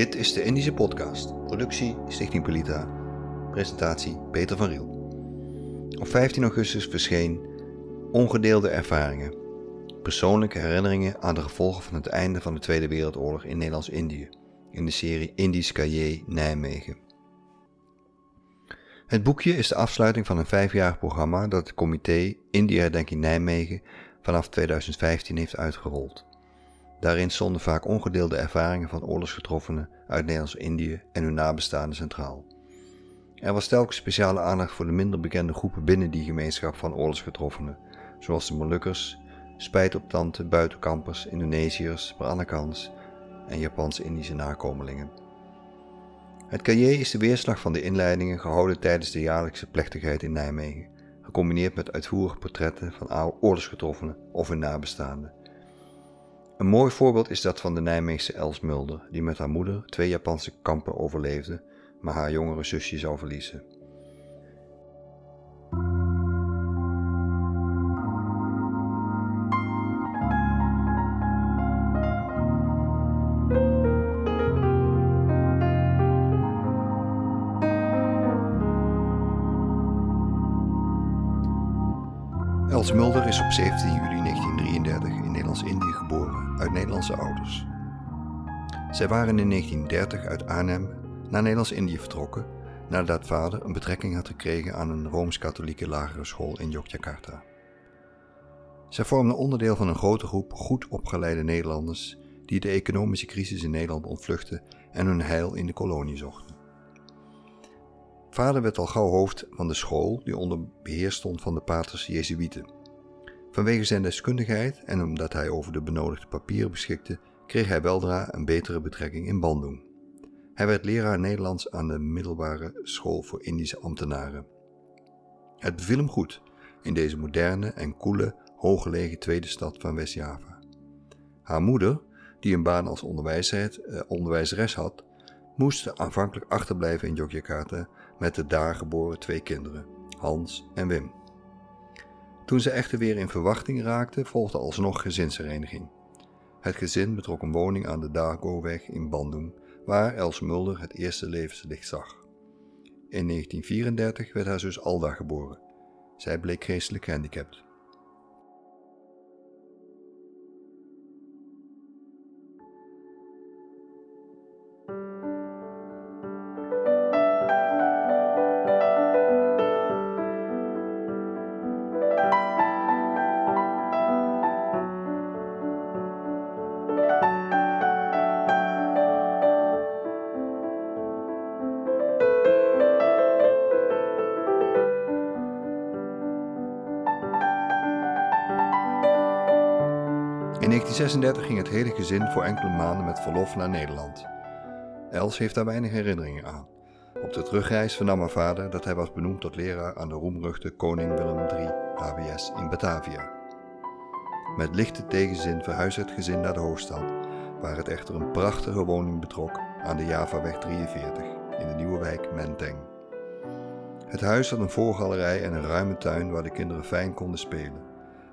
Dit is de Indische Podcast. Productie Stichting Polita. Presentatie Peter van Riel. Op 15 augustus verscheen Ongedeelde Ervaringen. Persoonlijke herinneringen aan de gevolgen van het einde van de Tweede Wereldoorlog in Nederlands-Indië. In de serie Indisch Cahier Nijmegen. Het boekje is de afsluiting van een vijfjarig programma dat het comité India Herdenking Nijmegen vanaf 2015 heeft uitgerold. Daarin stonden vaak ongedeelde ervaringen van oorlogsgetroffenen uit Nederlands-Indië en hun nabestaanden centraal. Er was telkens speciale aandacht voor de minder bekende groepen binnen die gemeenschap van oorlogsgetroffenen, zoals de Molukkers, spijtoptanten, buitenkampers, Indonesiërs, Peranakans en Japans-Indische nakomelingen. Het cahier is de weerslag van de inleidingen gehouden tijdens de jaarlijkse plechtigheid in Nijmegen, gecombineerd met uitvoerige portretten van oorlogsgetroffenen of hun nabestaanden. Een mooi voorbeeld is dat van de Nijmeegse Els Mulder, die met haar moeder twee Japanse kampen overleefde, maar haar jongere zusje zou verliezen. Els Mulder is op 17 juli 1933 in Nederlands-Indië geboren uit Nederlandse ouders. Zij waren in 1930 uit Arnhem naar Nederlands-Indië vertrokken nadat vader een betrekking had gekregen aan een rooms-katholieke lagere school in Yogyakarta. Zij vormden onderdeel van een grote groep goed opgeleide Nederlanders die de economische crisis in Nederland ontvluchten en hun heil in de kolonie zochten. Vader werd al gauw hoofd van de school die onder beheer stond van de paters Jezuïeten. Vanwege zijn deskundigheid en omdat hij over de benodigde papieren beschikte, kreeg hij weldra een betere betrekking in Bandung. Hij werd leraar Nederlands aan de middelbare school voor Indische ambtenaren. Het beviel hem goed in deze moderne en koele, hooggelegen tweede stad van West-Java. Haar moeder, die een baan als eh, onderwijzeres had, moest aanvankelijk achterblijven in Yogyakarta met de daar geboren twee kinderen, Hans en Wim. Toen ze echter weer in verwachting raakte, volgde alsnog gezinshereniging. Het gezin betrok een woning aan de Dago-weg in Bandung, waar Els Mulder het eerste levenslicht zag. In 1934 werd haar zus Alda geboren. Zij bleek geestelijk gehandicapt. 1936 ging het hele gezin voor enkele maanden met verlof naar Nederland. Els heeft daar weinig herinneringen aan. Op de terugreis vernam haar vader dat hij was benoemd tot leraar aan de roemruchte Koning Willem III HBS in Batavia. Met lichte tegenzin verhuisde het gezin naar de hoofdstad, waar het echter een prachtige woning betrok aan de Javaweg 43 in de nieuwe wijk Menteng. Het huis had een voorgalerij en een ruime tuin waar de kinderen fijn konden spelen.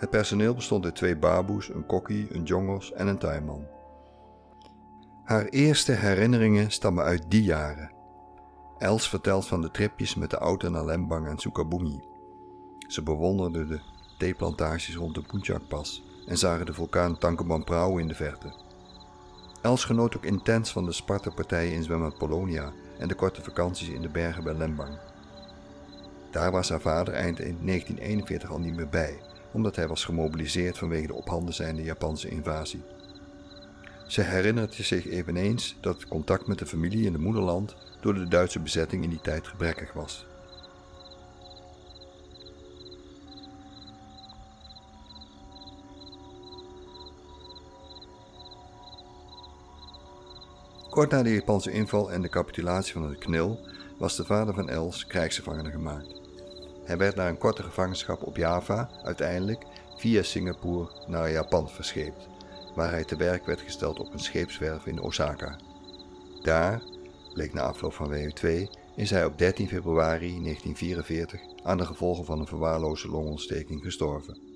Het personeel bestond uit twee baboes, een kokkie, een jongos en een tuinman. Haar eerste herinneringen stammen uit die jaren. Els vertelt van de tripjes met de auto naar Lembang en Sukabumi. Ze bewonderde de theeplantages rond de Puncak-pas en zagen de vulkaan Tangkuban in de verte. Els genoot ook intens van de Sparta-partijen in zwembad Polonia en de korte vakanties in de bergen bij Lembang. Daar was haar vader eind 1941 al niet meer bij omdat hij was gemobiliseerd vanwege de op handen zijnde Japanse invasie. Ze herinnert zich eveneens dat contact met de familie in het moederland door de Duitse bezetting in die tijd gebrekkig was. Kort na de Japanse inval en de capitulatie van het KNIL was de vader van Els krijgsgevangene gemaakt. Hij werd na een korte gevangenschap op Java uiteindelijk via Singapore naar Japan verscheept, waar hij te werk werd gesteld op een scheepswerf in Osaka. Daar, bleek na afloop van WU2, is hij op 13 februari 1944 aan de gevolgen van een verwaarloze longontsteking gestorven.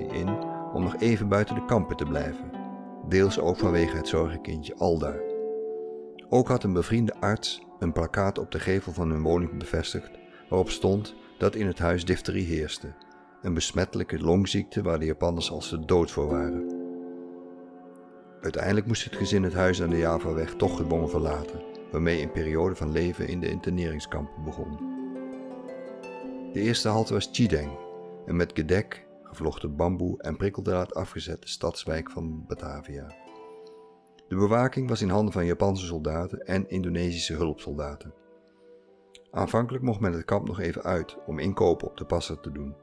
In om nog even buiten de kampen te blijven, deels ook vanwege het zorgenkindje Alda. Ook had een bevriende arts een plakkaat op de gevel van hun woning bevestigd waarop stond dat in het huis difterie heerste, een besmettelijke longziekte waar de Japanners als de dood voor waren. Uiteindelijk moest het gezin het huis aan de Javaweg toch gedwongen verlaten, waarmee een periode van leven in de interneringskampen begon. De eerste halte was Chideng, een met gedek, gevlochten bamboe en prikkeldraad afgezette stadswijk van Batavia. De bewaking was in handen van Japanse soldaten en Indonesische hulpsoldaten. Aanvankelijk mocht men het kamp nog even uit om inkopen op de passer te doen,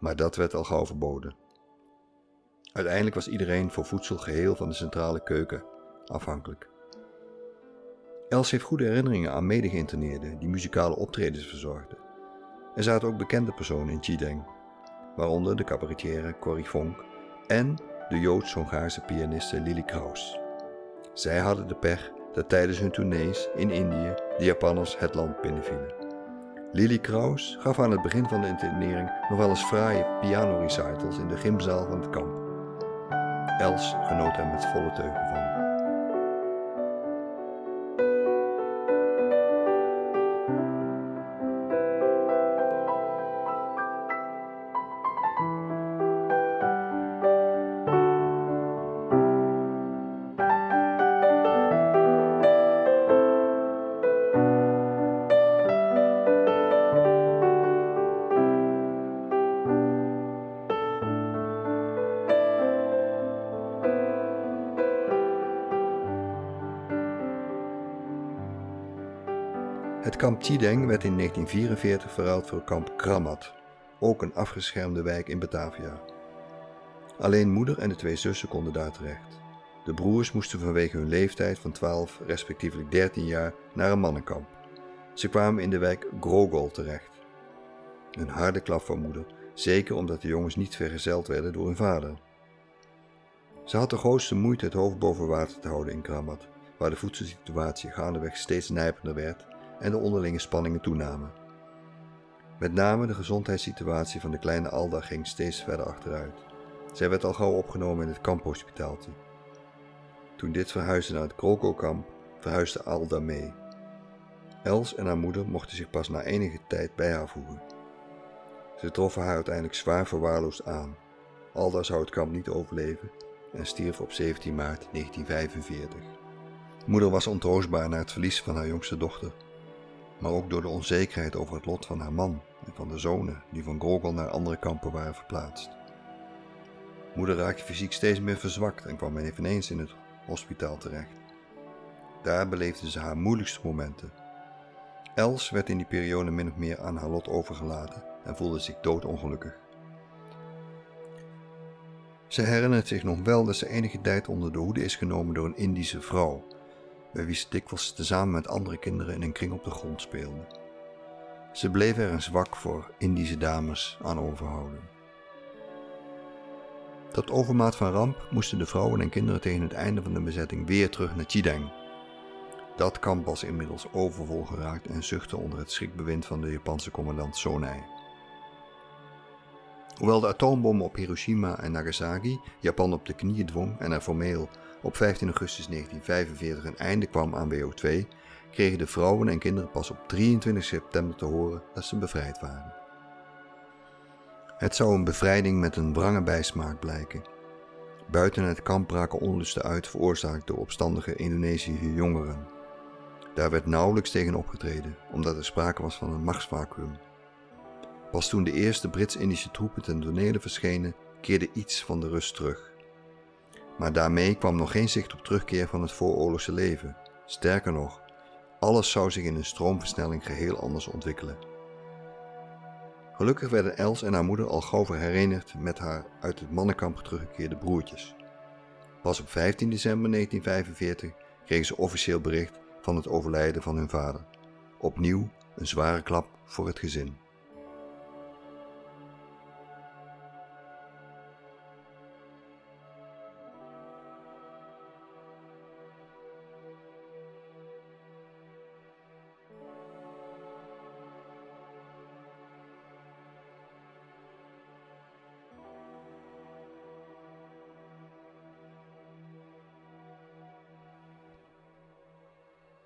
maar dat werd al gauw verboden. Uiteindelijk was iedereen voor voedsel geheel van de centrale keuken afhankelijk. Els heeft goede herinneringen aan mede-geïnterneerden die muzikale optredens verzorgden. Er zaten ook bekende personen in Chideng, waaronder de cabaretière Corrie Vonk en de Joods-Hongaarse pianiste Lily Kraus. Zij hadden de pech dat tijdens hun tournees in Indië de Japanners het land binnenvielen. Lily Kraus gaf aan het begin van de internering nog wel eens fraaie piano-recitals in de gymzaal van het kamp. Els genoot er met volle teugen van. Kamp Chideng werd in 1944 verruild voor kamp Kramat, ook een afgeschermde wijk in Batavia. Alleen moeder en de twee zussen konden daar terecht. De broers moesten vanwege hun leeftijd van 12 respectievelijk 13 jaar naar een mannenkamp. Ze kwamen in de wijk Grogol terecht. Een harde klap voor moeder, zeker omdat de jongens niet vergezeld werden door hun vader. Ze had de grootste moeite het hoofd boven water te houden in Kramat, waar de voedselsituatie gaandeweg steeds nijpender werd en de onderlinge spanningen toenamen. Met name de gezondheidssituatie van de kleine Alda ging steeds verder achteruit. Zij werd al gauw opgenomen in het kamphospitaaltje. Toen dit verhuisde naar het Kroko-kamp, verhuisde Alda mee. Els en haar moeder mochten zich pas na enige tijd bij haar voegen. Ze troffen haar uiteindelijk zwaar verwaarloosd aan. Alda zou het kamp niet overleven en stierf op 17 maart 1945. Moeder was ontroostbaar na het verlies van haar jongste dochter maar ook door de onzekerheid over het lot van haar man en van de zonen die van Grogol naar andere kampen waren verplaatst. Moeder raakte fysiek steeds meer verzwakt en kwam eveneens in het hospitaal terecht. Daar beleefde ze haar moeilijkste momenten. Els werd in die periode min of meer aan haar lot overgelaten en voelde zich doodongelukkig. Ze herinnert zich nog wel dat ze enige tijd onder de hoede is genomen door een Indische vrouw bij wie ze dikwijls tezamen met andere kinderen in een kring op de grond speelden. Ze bleef er een zwak voor Indische dames aan overhouden. Tot overmaat van ramp moesten de vrouwen en kinderen tegen het einde van de bezetting weer terug naar Chideng. Dat kamp was inmiddels overvol geraakt en zuchtte onder het schrikbewind van de Japanse commandant Sonai. Hoewel de atoombom op Hiroshima en Nagasaki Japan op de knieën dwong en er formeel op 15 augustus 1945 een einde kwam aan WO2, kregen de vrouwen en kinderen pas op 23 september te horen dat ze bevrijd waren. Het zou een bevrijding met een wrange bijsmaak blijken. Buiten het kamp braken onlusten uit veroorzaakt door opstandige Indonesische jongeren. Daar werd nauwelijks tegen opgetreden, omdat er sprake was van een machtsvacuum. Pas toen de eerste Brits-Indische troepen ten tonele verschenen, keerde iets van de rust terug. Maar daarmee kwam nog geen zicht op terugkeer van het vooroorlogse leven. Sterker nog, alles zou zich in een stroomversnelling geheel anders ontwikkelen. Gelukkig werden Els en haar moeder al gauw herenigd met haar uit het mannenkamp teruggekeerde broertjes. Pas op 15 december 1945 kregen ze officieel bericht van het overlijden van hun vader. Opnieuw een zware klap voor het gezin.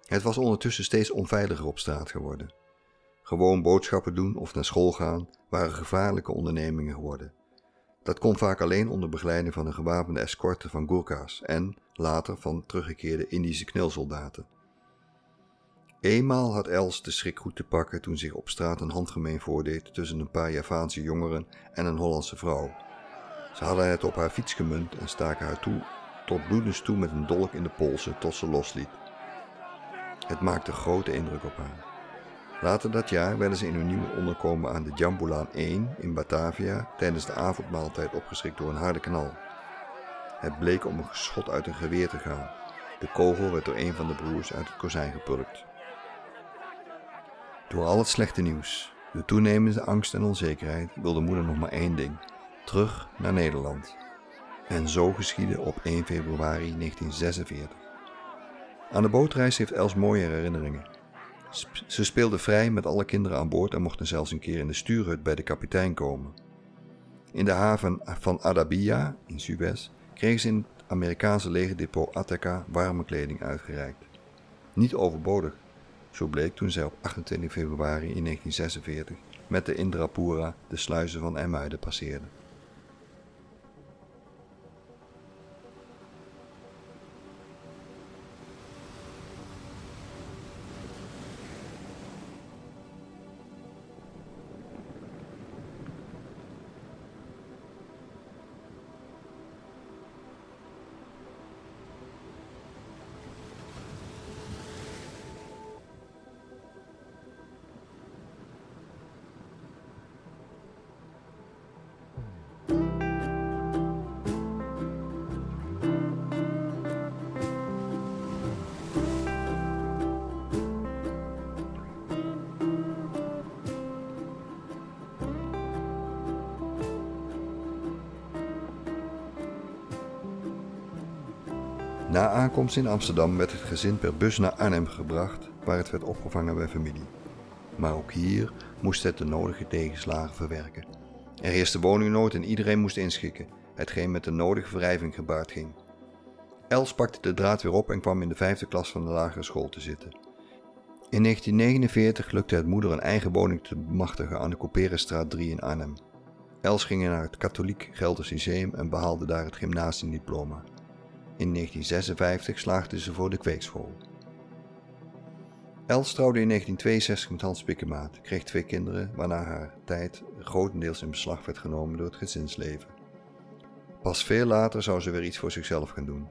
Het was ondertussen steeds onveiliger op straat geworden. Gewoon boodschappen doen of naar school gaan waren gevaarlijke ondernemingen geworden. Dat kon vaak alleen onder begeleiding van een gewapende escorte van Gurkha's en, later, van teruggekeerde Indische knilsoldaten. Eenmaal had Els de schrik goed te pakken toen zich op straat een handgemeen voordeed tussen een paar Javaanse jongeren en een Hollandse vrouw. Ze hadden het op haar fiets gemunt en staken haar toe tot bloedens toe met een dolk in de polsen tot ze losliet. Het maakte grote indruk op haar. Later dat jaar werden ze in hun nieuwe onderkomen aan de Jambulaan 1 in Batavia tijdens de avondmaaltijd opgeschrikt door een harde knal. Het bleek om een schot uit een geweer te gaan. De kogel werd door een van de broers uit het kozijn gepulkt. Door al het slechte nieuws, de toenemende angst en onzekerheid, wilde moeder nog maar één ding: terug naar Nederland. En zo geschiedde op 1 februari 1946. Aan de bootreis heeft Els mooie herinneringen. Ze speelde vrij met alle kinderen aan boord en mochten zelfs een keer in de stuurhut bij de kapitein komen. In de haven van Adabia in Suez kregen ze in het Amerikaanse legerdepot Attica warme kleding uitgereikt. Niet overbodig, zo bleek toen zij op 28 februari in 1946 met de Indrapura de sluizen van Emmuiden passeerde. Na aankomst in Amsterdam werd het gezin per bus naar Arnhem gebracht, waar het werd opgevangen bij familie. Maar ook hier moest het de nodige tegenslagen verwerken. Er heerste woningnood en iedereen moest inschikken, hetgeen met de nodige wrijving gebaard ging. Els pakte de draad weer op en kwam in de vijfde klas van de lagere school te zitten. In 1949 lukte het moeder een eigen woning te bemachtigen aan de Couperenstraat 3 in Arnhem. Els ging naar het Katholiek Gelders Lyceum en behaalde daar het gymnasiumdiploma. In 1956 slaagde ze voor de kweekschool. Els trouwde in 1962 met Hans Pikkemaat, kreeg twee kinderen, waarna haar tijd grotendeels in beslag werd genomen door het gezinsleven. Pas veel later zou ze weer iets voor zichzelf gaan doen.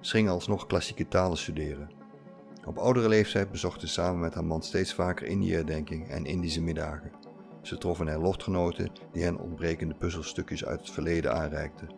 Ze ging alsnog klassieke talen studeren. Op oudere leeftijd bezocht ze samen met haar man steeds vaker Indië-herdenking en Indische middagen. Ze troffen er lotgenoten die hen ontbrekende puzzelstukjes uit het verleden aanreikten.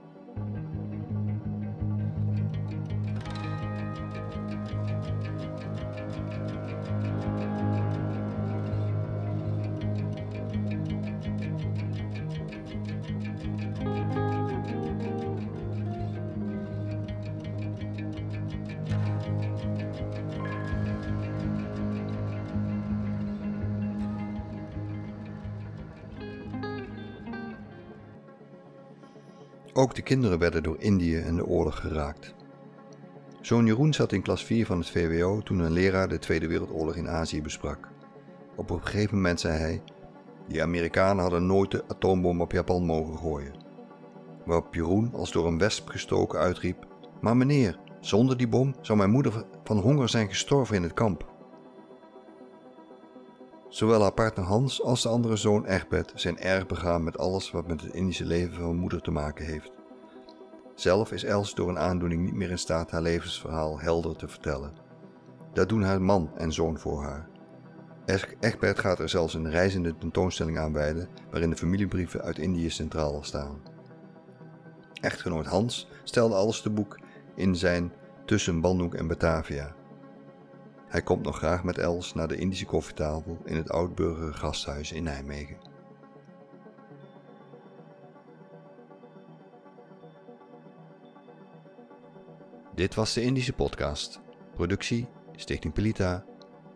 Ook de kinderen werden door Indië en de oorlog geraakt. Zoon Jeroen zat in klas 4 van het VWO toen een leraar de Tweede Wereldoorlog in Azië besprak. Op een gegeven moment zei hij: Die Amerikanen hadden nooit de atoombom op Japan mogen gooien. Waarop Jeroen als door een wesp gestoken uitriep: Maar meneer, zonder die bom zou mijn moeder van honger zijn gestorven in het kamp. Zowel haar partner Hans als de andere zoon Egbert zijn erg begaan met alles wat met het Indische leven van moeder te maken heeft. Zelf is Els door een aandoening niet meer in staat haar levensverhaal helder te vertellen. Dat doen haar man en zoon voor haar. Egbert gaat er zelfs een reizende tentoonstelling aan wijden waarin de familiebrieven uit Indië centraal staan. Echtgenoot Hans stelde alles te boek in zijn Tussen Bandung en Batavia, hij komt nog graag met Els naar de Indische koffietafel in het Oudburger Gasthuis in Nijmegen. Dit was de Indische podcast. Productie Stichting Pelita.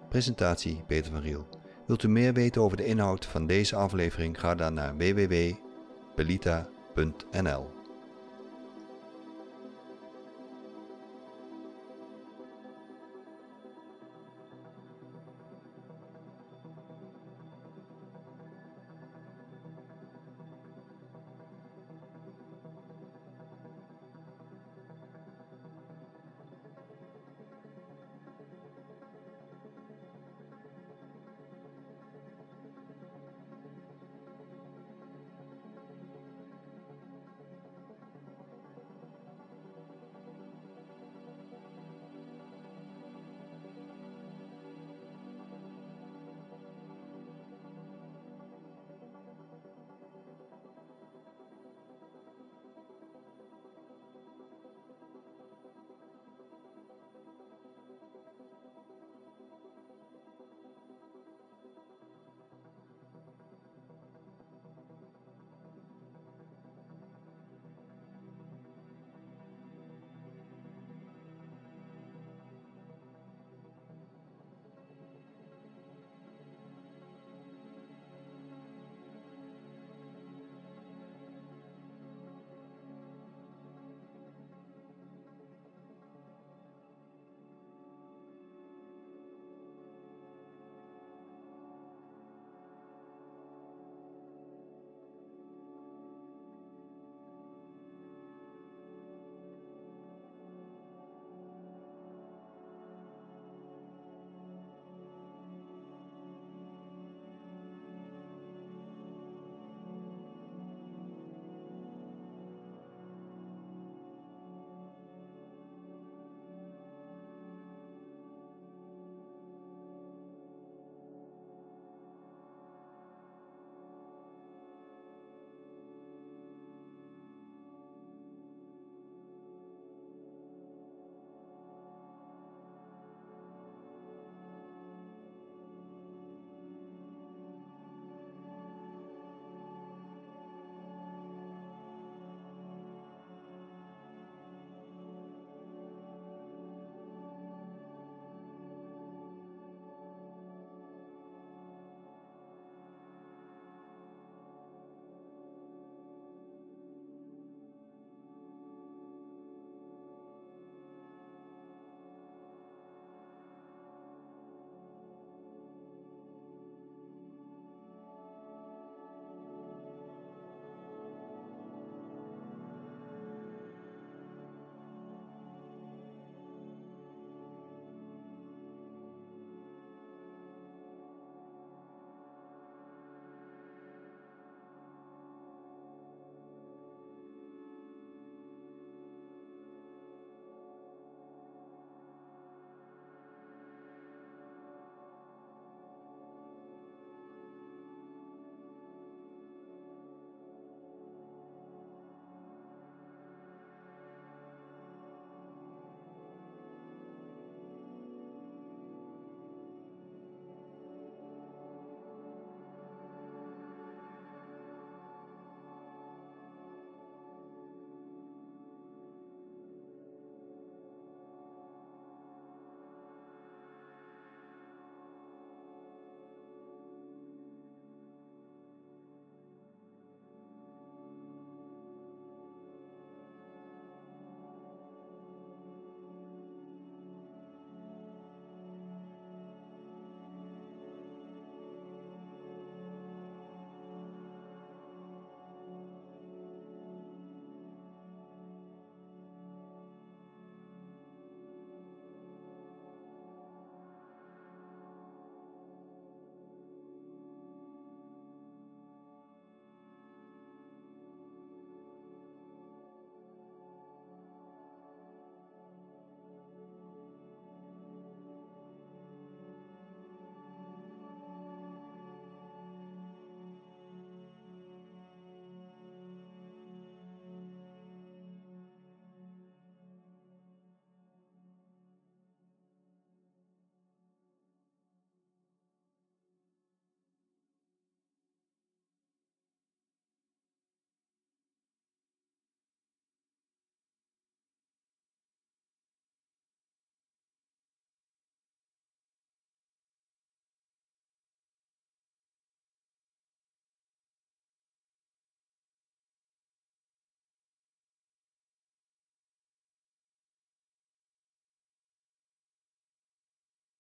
Presentatie Peter van Riel. Wilt u meer weten over de inhoud van deze aflevering? Ga dan naar www.pelita.nl.